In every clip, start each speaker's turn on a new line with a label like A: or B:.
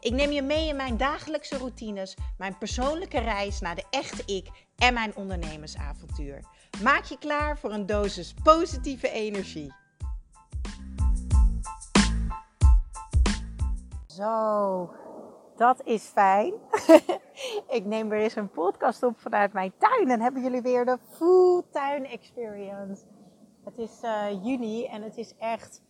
A: Ik neem je mee in mijn dagelijkse routines, mijn persoonlijke reis naar de echte ik en mijn ondernemersavontuur. Maak je klaar voor een dosis positieve energie. Zo, dat is fijn. ik neem weer eens een podcast op vanuit mijn tuin en hebben jullie weer de full tuin experience. Het is uh, juni en het is echt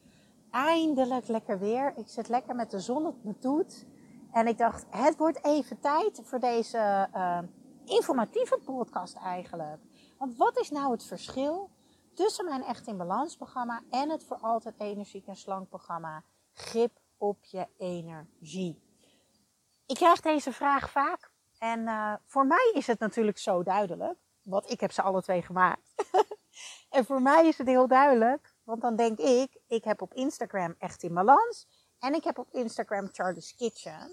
A: eindelijk lekker weer. Ik zit lekker met de zon op mijn toet. En ik dacht, het wordt even tijd voor deze uh, informatieve podcast eigenlijk. Want wat is nou het verschil tussen mijn Echt in Balans programma en het voor altijd energiek en slank programma Grip op je energie? Ik krijg deze vraag vaak en uh, voor mij is het natuurlijk zo duidelijk, want ik heb ze alle twee gemaakt. en voor mij is het heel duidelijk, want dan denk ik, ik heb op Instagram Echt in Balans en ik heb op Instagram Charlie's Kitchen.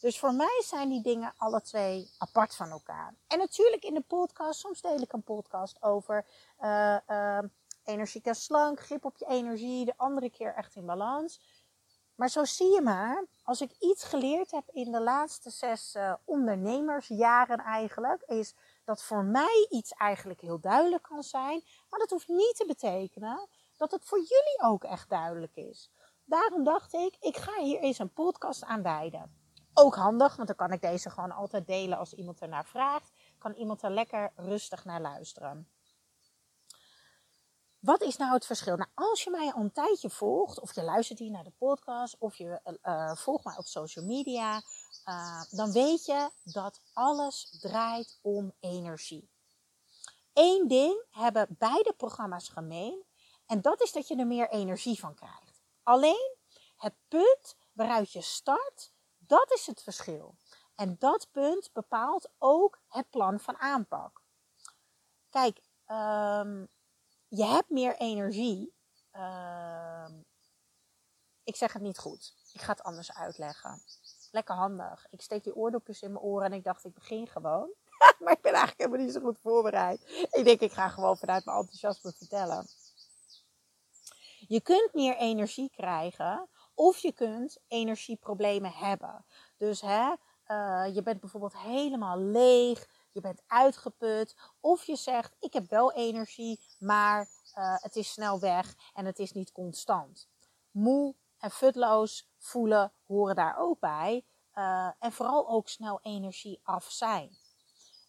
A: Dus voor mij zijn die dingen alle twee apart van elkaar. En natuurlijk in de podcast, soms deel ik een podcast over uh, uh, energiek en slank, grip op je energie, de andere keer echt in balans. Maar zo zie je maar, als ik iets geleerd heb in de laatste zes uh, ondernemersjaren eigenlijk, is dat voor mij iets eigenlijk heel duidelijk kan zijn. Maar dat hoeft niet te betekenen dat het voor jullie ook echt duidelijk is. Daarom dacht ik, ik ga hier eens een podcast aan wijden. Ook handig, want dan kan ik deze gewoon altijd delen als iemand ernaar vraagt. Kan iemand er lekker rustig naar luisteren. Wat is nou het verschil? Nou, als je mij al een tijdje volgt, of je luistert hier naar de podcast, of je uh, volgt mij op social media, uh, dan weet je dat alles draait om energie. Eén ding hebben beide programma's gemeen, en dat is dat je er meer energie van krijgt. Alleen het punt waaruit je start, dat is het verschil. En dat punt bepaalt ook het plan van aanpak. Kijk, um, je hebt meer energie. Uh, ik zeg het niet goed. Ik ga het anders uitleggen. Lekker handig. Ik steek die oordopjes in mijn oren en ik dacht, ik begin gewoon. maar ik ben eigenlijk helemaal niet zo goed voorbereid. Ik denk, ik ga gewoon vanuit mijn enthousiasme vertellen. Je kunt meer energie krijgen of je kunt energieproblemen hebben. Dus hè, uh, je bent bijvoorbeeld helemaal leeg, je bent uitgeput. Of je zegt, ik heb wel energie, maar uh, het is snel weg en het is niet constant. Moe en futloos voelen horen daar ook bij. Uh, en vooral ook snel energie af zijn.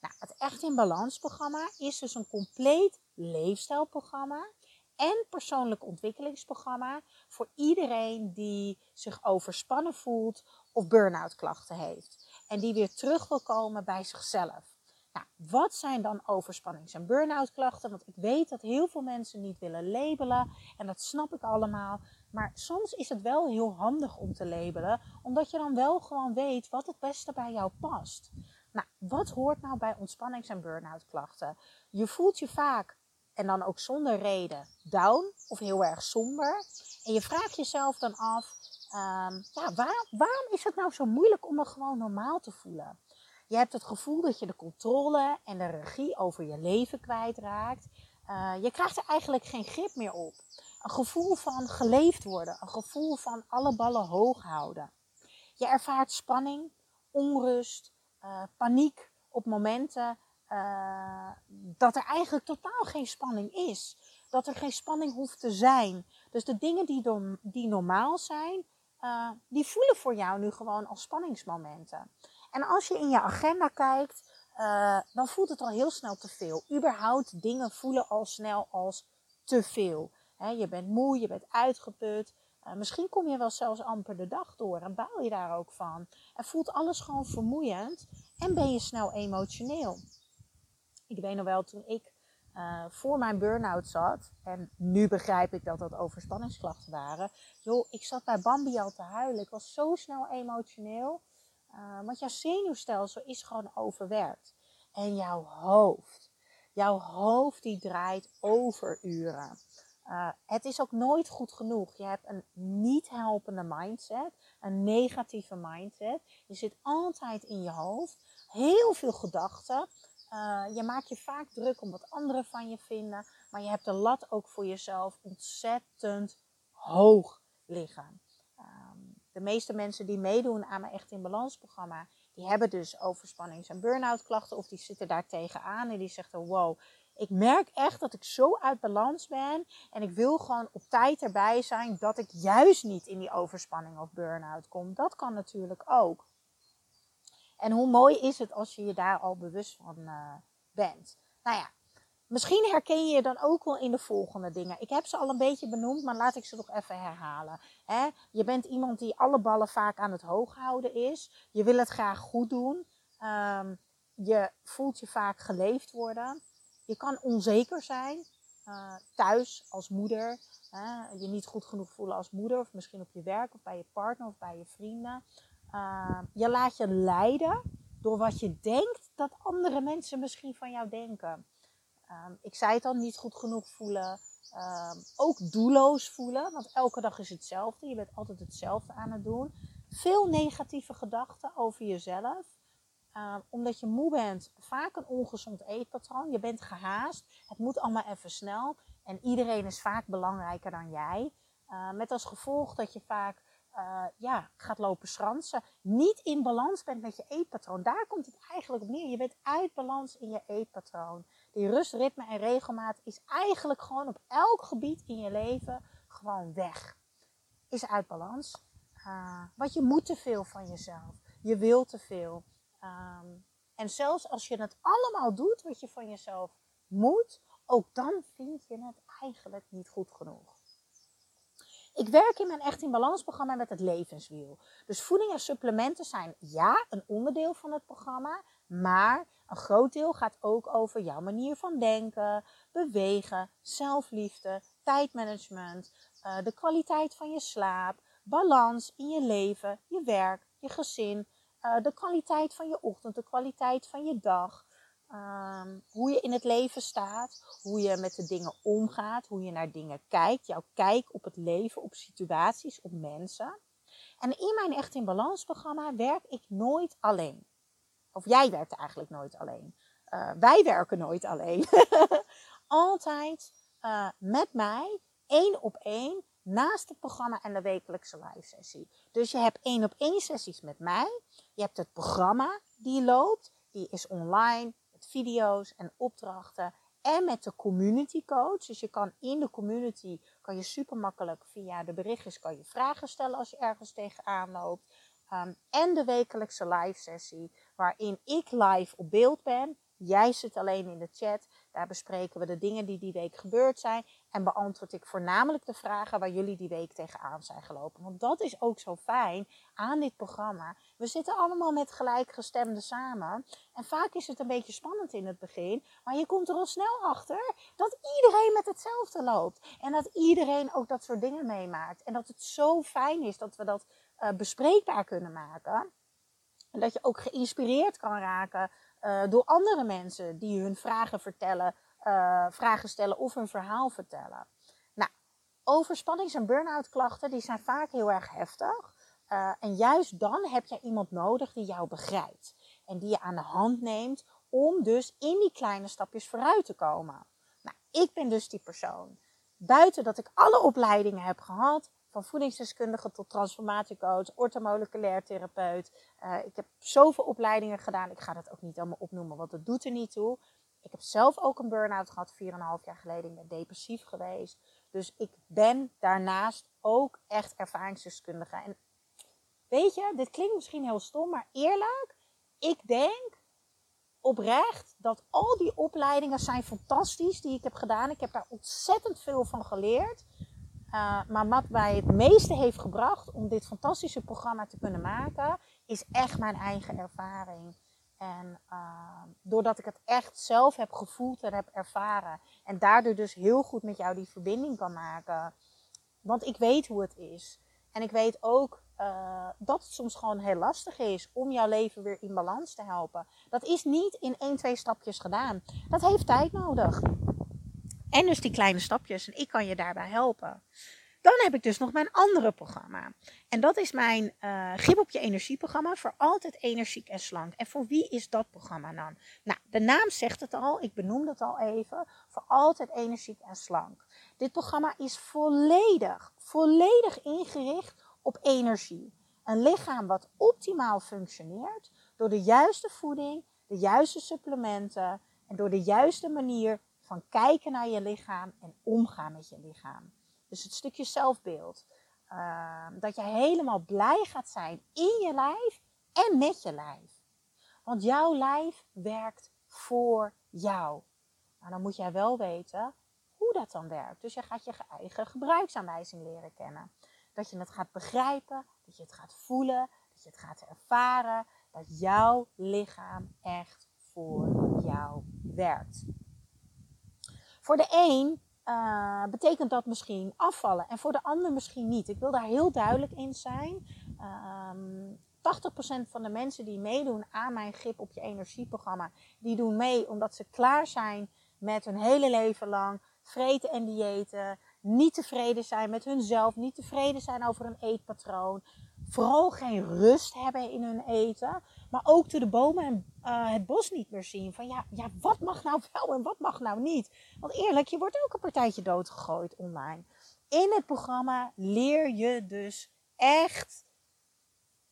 A: Nou, het Echt in Balans programma is dus een compleet leefstijlprogramma en persoonlijk ontwikkelingsprogramma voor iedereen die zich overspannen voelt of burn-out klachten heeft. En die weer terug wil komen bij zichzelf. Nou, wat zijn dan overspannings- en burn-out klachten? Want ik weet dat heel veel mensen niet willen labelen en dat snap ik allemaal. Maar soms is het wel heel handig om te labelen, omdat je dan wel gewoon weet wat het beste bij jou past. Nou, wat hoort nou bij ontspannings- en burn-out klachten? Je voelt je vaak en dan ook zonder reden down of heel erg somber. En je vraagt jezelf dan af, um, ja, waar, waarom is het nou zo moeilijk om me gewoon normaal te voelen? Je hebt het gevoel dat je de controle en de regie over je leven kwijtraakt. Uh, je krijgt er eigenlijk geen grip meer op. Een gevoel van geleefd worden, een gevoel van alle ballen hoog houden. Je ervaart spanning, onrust, uh, paniek op momenten uh, dat er eigenlijk totaal geen spanning is. Dat er geen spanning hoeft te zijn. Dus de dingen die, die normaal zijn, uh, die voelen voor jou nu gewoon als spanningsmomenten. En als je in je agenda kijkt, uh, dan voelt het al heel snel te veel. Überhaupt dingen voelen al snel als te veel. Je bent moe, je bent uitgeput. Misschien kom je wel zelfs amper de dag door en baal je daar ook van. En voelt alles gewoon vermoeiend en ben je snel emotioneel. Ik weet nog wel, toen ik uh, voor mijn burn-out zat, en nu begrijp ik dat dat overspanningsklachten waren. Joh, ik zat bij Bambi al te huilen. Ik was zo snel emotioneel. Uh, want jouw zenuwstelsel is gewoon overwerkt. En jouw hoofd. Jouw hoofd die draait overuren. Uh, het is ook nooit goed genoeg. Je hebt een niet helpende mindset, een negatieve mindset. Je zit altijd in je hoofd, heel veel gedachten. Uh, je maakt je vaak druk om wat anderen van je vinden, maar je hebt de lat ook voor jezelf ontzettend hoog liggen. Um, de meeste mensen die meedoen aan mijn Echt in Balans programma, die hebben dus overspannings- en burn-out klachten of die zitten daar tegenaan en die zeggen, wow, ik merk echt dat ik zo uit balans ben en ik wil gewoon op tijd erbij zijn dat ik juist niet in die overspanning of burn-out kom. Dat kan natuurlijk ook. En hoe mooi is het als je je daar al bewust van uh, bent. Nou ja, misschien herken je je dan ook wel in de volgende dingen. Ik heb ze al een beetje benoemd, maar laat ik ze nog even herhalen. He, je bent iemand die alle ballen vaak aan het hoog houden is. Je wil het graag goed doen. Um, je voelt je vaak geleefd worden. Je kan onzeker zijn uh, thuis als moeder. Je niet goed genoeg voelen als moeder, of misschien op je werk, of bij je partner, of bij je vrienden. Uh, je laat je leiden door wat je denkt dat andere mensen misschien van jou denken. Um, ik zei het al, niet goed genoeg voelen. Um, ook doelloos voelen, want elke dag is hetzelfde. Je bent altijd hetzelfde aan het doen. Veel negatieve gedachten over jezelf. Omdat je moe bent, vaak een ongezond eetpatroon. Je bent gehaast. Het moet allemaal even snel. En iedereen is vaak belangrijker dan jij. Met als gevolg dat je vaak uh, ja, gaat lopen schransen. Niet in balans bent met je eetpatroon. Daar komt het eigenlijk op neer. Je bent uit balans in je eetpatroon. Die rust, ritme en regelmaat is eigenlijk gewoon op elk gebied in je leven gewoon weg. Is uit balans. want je moet te veel van jezelf. Je wil te veel. Um, en zelfs als je het allemaal doet wat je van jezelf moet, ook dan vind je het eigenlijk niet goed genoeg. Ik werk in mijn Echt in Balans programma met het levenswiel. Dus voeding en supplementen zijn ja een onderdeel van het programma, maar een groot deel gaat ook over jouw manier van denken, bewegen, zelfliefde, tijdmanagement, uh, de kwaliteit van je slaap, balans in je leven, je werk, je gezin, uh, de kwaliteit van je ochtend, de kwaliteit van je dag. Um, hoe je in het leven staat, hoe je met de dingen omgaat, hoe je naar dingen kijkt, jouw kijk op het leven, op situaties, op mensen. En in mijn Echt in Balans programma werk ik nooit alleen. Of jij werkt eigenlijk nooit alleen. Uh, wij werken nooit alleen. Altijd uh, met mij, één op één, naast het programma en de wekelijkse live sessie. Dus je hebt één op één sessies met mij. Je hebt het programma die loopt, die is online video's en opdrachten. En met de community coach. Dus je kan in de community, kan je super makkelijk via de berichtjes, kan je vragen stellen als je ergens tegenaan loopt. Um, en de wekelijkse live sessie, waarin ik live op beeld ben. Jij zit alleen in de chat. Daar bespreken we de dingen die die week gebeurd zijn. En beantwoord ik voornamelijk de vragen waar jullie die week tegenaan zijn gelopen. Want dat is ook zo fijn aan dit programma. We zitten allemaal met gelijkgestemden samen. En vaak is het een beetje spannend in het begin. Maar je komt er al snel achter dat iedereen met hetzelfde loopt. En dat iedereen ook dat soort dingen meemaakt. En dat het zo fijn is dat we dat uh, bespreekbaar kunnen maken. En dat je ook geïnspireerd kan raken uh, door andere mensen die hun vragen vertellen, uh, vragen stellen of hun verhaal vertellen. Nou, overspannings- en burn-out klachten die zijn vaak heel erg heftig. Uh, en juist dan heb je iemand nodig die jou begrijpt. En die je aan de hand neemt om dus in die kleine stapjes vooruit te komen. Nou, ik ben dus die persoon. Buiten dat ik alle opleidingen heb gehad, van voedingsdeskundige tot transformatiecoach, orthomoleculair therapeut. Uh, ik heb zoveel opleidingen gedaan. Ik ga dat ook niet allemaal opnoemen, want dat doet er niet toe. Ik heb zelf ook een burn-out gehad, 4,5 jaar geleden. Ik ben depressief geweest. Dus ik ben daarnaast ook echt ervaringsdeskundige. En weet je, dit klinkt misschien heel stom, maar eerlijk, ik denk oprecht dat al die opleidingen zijn fantastisch die ik heb gedaan. Ik heb daar ontzettend veel van geleerd. Uh, maar wat mij het meeste heeft gebracht om dit fantastische programma te kunnen maken, is echt mijn eigen ervaring. En uh, doordat ik het echt zelf heb gevoeld en heb ervaren. En daardoor dus heel goed met jou die verbinding kan maken. Want ik weet hoe het is. En ik weet ook uh, dat het soms gewoon heel lastig is om jouw leven weer in balans te helpen. Dat is niet in één, twee stapjes gedaan. Dat heeft tijd nodig. En dus die kleine stapjes. En ik kan je daarbij helpen. Dan heb ik dus nog mijn andere programma. En dat is mijn uh, Grip op je energieprogramma voor altijd energiek en slank. En voor wie is dat programma dan? Nou, de naam zegt het al, ik benoemde het al even. Voor altijd energiek en slank. Dit programma is volledig, volledig ingericht op energie. Een lichaam wat optimaal functioneert door de juiste voeding, de juiste supplementen en door de juiste manier van kijken naar je lichaam en omgaan met je lichaam. Dus het stukje zelfbeeld. Uh, dat je helemaal blij gaat zijn in je lijf en met je lijf. Want jouw lijf werkt voor jou. Maar dan moet jij wel weten hoe dat dan werkt. Dus je gaat je eigen gebruiksaanwijzing leren kennen. Dat je het gaat begrijpen, dat je het gaat voelen, dat je het gaat ervaren. Dat jouw lichaam echt voor jou werkt. Voor de een uh, betekent dat misschien afvallen en voor de ander misschien niet. Ik wil daar heel duidelijk in zijn. Um, ehm, 80% van de mensen die meedoen aan mijn grip op je energieprogramma, die doen mee omdat ze klaar zijn met hun hele leven lang vreten en diëten, niet tevreden zijn met hunzelf, niet tevreden zijn over hun eetpatroon, vooral geen rust hebben in hun eten, maar ook door de bomen en uh, het bos niet meer zien. Van ja, ja, wat mag nou wel en wat mag nou niet? Want eerlijk, je wordt ook een partijtje doodgegooid online. In het programma leer je dus echt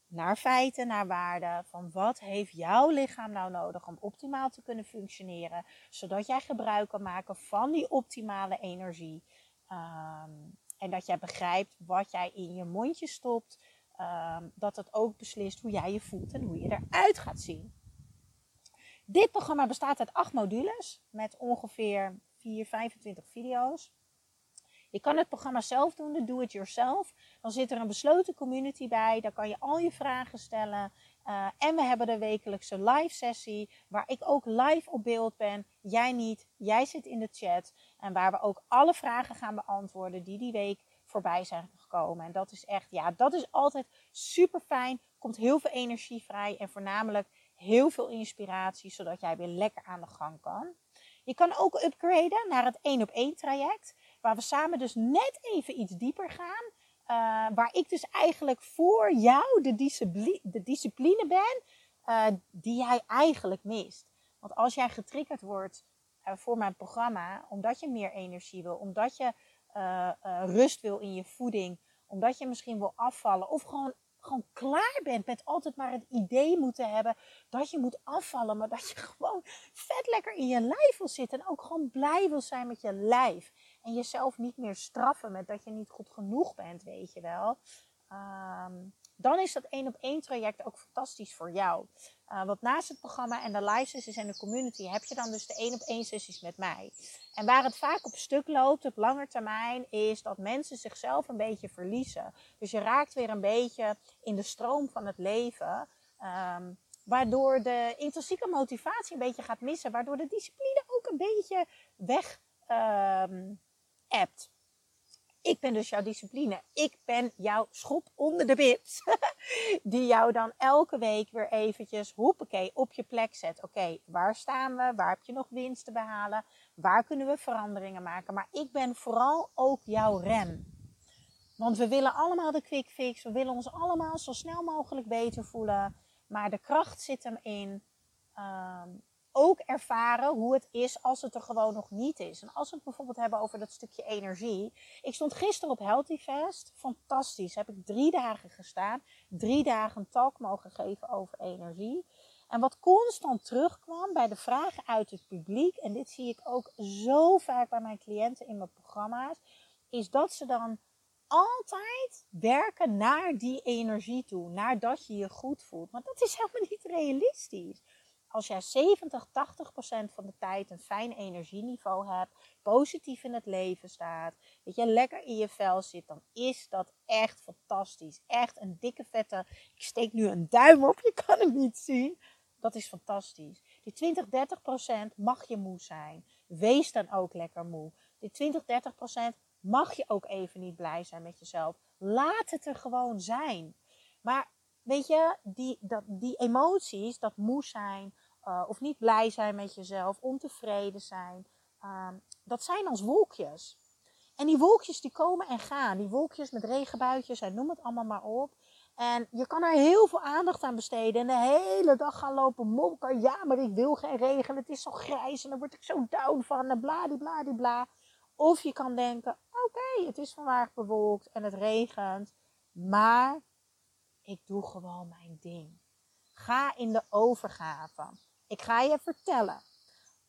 A: naar feiten, naar waarden, van wat heeft jouw lichaam nou nodig om optimaal te kunnen functioneren, zodat jij gebruik kan maken van die optimale energie. Um, en dat jij begrijpt wat jij in je mondje stopt, um, dat het ook beslist hoe jij je voelt en hoe je eruit gaat zien. Dit programma bestaat uit acht modules met ongeveer 4, 25 video's. Je kan het programma zelf doen, de Do It Yourself. Dan zit er een besloten community bij. Daar kan je al je vragen stellen. Uh, en we hebben de wekelijkse live sessie, waar ik ook live op beeld ben. Jij niet, jij zit in de chat. En waar we ook alle vragen gaan beantwoorden die die week voorbij zijn gekomen. En dat is echt, ja, dat is altijd super fijn. Komt heel veel energie vrij en voornamelijk heel veel inspiratie, zodat jij weer lekker aan de gang kan. Je kan ook upgraden naar het 1 op 1 traject, waar we samen dus net even iets dieper gaan. Uh, waar ik dus eigenlijk voor jou de discipline, de discipline ben uh, die jij eigenlijk mist. Want als jij getriggerd wordt uh, voor mijn programma, omdat je meer energie wil, omdat je rust wil in je voeding, omdat je misschien wil afvallen of gewoon gewoon klaar bent met altijd maar het idee moeten hebben dat je moet afvallen, maar dat je gewoon vet lekker in je lijf wil zitten en ook gewoon blij wil zijn met je lijf. En jezelf niet meer straffen met dat je niet goed genoeg bent, weet je wel. Um, dan is dat één op één traject ook fantastisch voor jou. Uh, want naast het programma en de live sessies en de community heb je dan dus de één op één sessies met mij. En waar het vaak op stuk loopt op lange termijn is dat mensen zichzelf een beetje verliezen. Dus je raakt weer een beetje in de stroom van het leven. Um, waardoor de intrinsieke motivatie een beetje gaat missen. Waardoor de discipline ook een beetje weg um. Ik ben dus jouw discipline. Ik ben jouw schop onder de bit. Die jou dan elke week weer eventjes, hoppakee, op je plek zet. Oké, waar staan we? Waar heb je nog winst te behalen? Waar kunnen we veranderingen maken? Maar ik ben vooral ook jouw rem. Want we willen allemaal de quick fix. We willen ons allemaal zo snel mogelijk beter voelen. Maar de kracht zit hem in um, ook ervaren hoe het is als het er gewoon nog niet is. En als we het bijvoorbeeld hebben over dat stukje energie. Ik stond gisteren op Healthy Fest. Fantastisch. Heb ik drie dagen gestaan. Drie dagen een talk mogen geven over energie. En wat constant terugkwam bij de vragen uit het publiek. En dit zie ik ook zo vaak bij mijn cliënten in mijn programma's. Is dat ze dan altijd werken naar die energie toe. Naar dat je je goed voelt. Maar dat is helemaal niet realistisch als jij 70, 80 procent van de tijd een fijn energieniveau hebt, positief in het leven staat, dat je lekker in je vel zit, dan is dat echt fantastisch. Echt een dikke vette, ik steek nu een duim op, je kan hem niet zien. Dat is fantastisch. Die 20, 30 procent mag je moe zijn. Wees dan ook lekker moe. Die 20, 30 procent mag je ook even niet blij zijn met jezelf. Laat het er gewoon zijn. Maar weet je, die, dat, die emoties, dat moe zijn, uh, of niet blij zijn met jezelf, ontevreden zijn, uh, dat zijn als wolkjes. En die wolkjes die komen en gaan. Die wolkjes met regenbuitjes en noem het allemaal maar op. En je kan er heel veel aandacht aan besteden. En de hele dag gaan lopen mokken. Ja, maar ik wil geen regen. Het is zo grijs en dan word ik zo down van. En bla. Of je kan denken, oké, het is vandaag bewolkt en het regent. Maar ik doe gewoon mijn ding. Ga in de overgave. Ik ga je vertellen.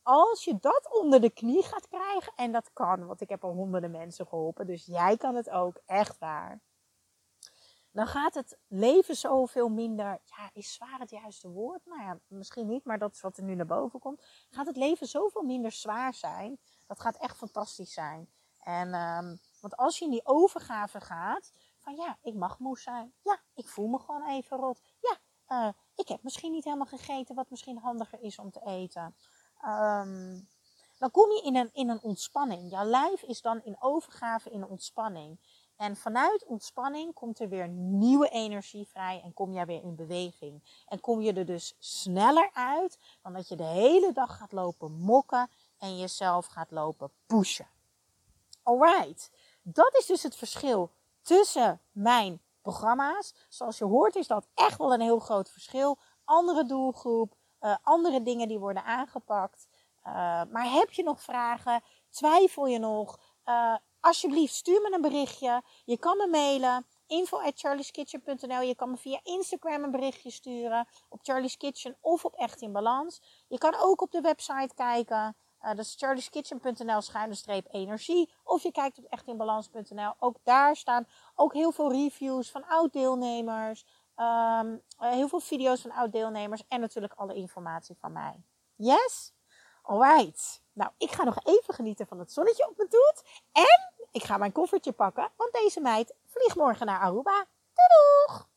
A: Als je dat onder de knie gaat krijgen, en dat kan, want ik heb al honderden mensen geholpen, dus jij kan het ook, echt waar dan gaat het leven zoveel minder. Ja, is zwaar het juiste woord? Nou ja, misschien niet, maar dat is wat er nu naar boven komt. Gaat het leven zoveel minder zwaar zijn? Dat gaat echt fantastisch zijn. En, um, want als je in die overgave gaat, van ja, ik mag moe zijn. Ja, ik voel me gewoon even rot. Ja, uh, ik heb misschien niet helemaal gegeten wat misschien handiger is om te eten. Um, dan kom je in een, in een ontspanning. Jouw lijf is dan in overgave in ontspanning. En vanuit ontspanning komt er weer nieuwe energie vrij en kom jij weer in beweging. En kom je er dus sneller uit dan dat je de hele dag gaat lopen mokken en jezelf gaat lopen pushen. Alright, dat is dus het verschil tussen mijn programma's. Zoals je hoort is dat echt wel een heel groot verschil. Andere doelgroep, uh, andere dingen die worden aangepakt. Uh, maar heb je nog vragen? Twijfel je nog? Uh, alsjeblieft stuur me een berichtje. Je kan me mailen info. Je kan me via Instagram een berichtje sturen op Charlie's Kitchen of op Echt in Balans. Je kan ook op de website kijken. Uh, dat is charlieskitchen.nl schuine streep energie. Of je kijkt op echtinbalans.nl. Ook daar staan ook heel veel reviews van oud-deelnemers. Um, heel veel video's van oud-deelnemers. En natuurlijk alle informatie van mij. Yes? Alright. Nou, ik ga nog even genieten van het zonnetje op mijn toet. En ik ga mijn koffertje pakken, want deze meid vliegt morgen naar Aruba. Doei doeg!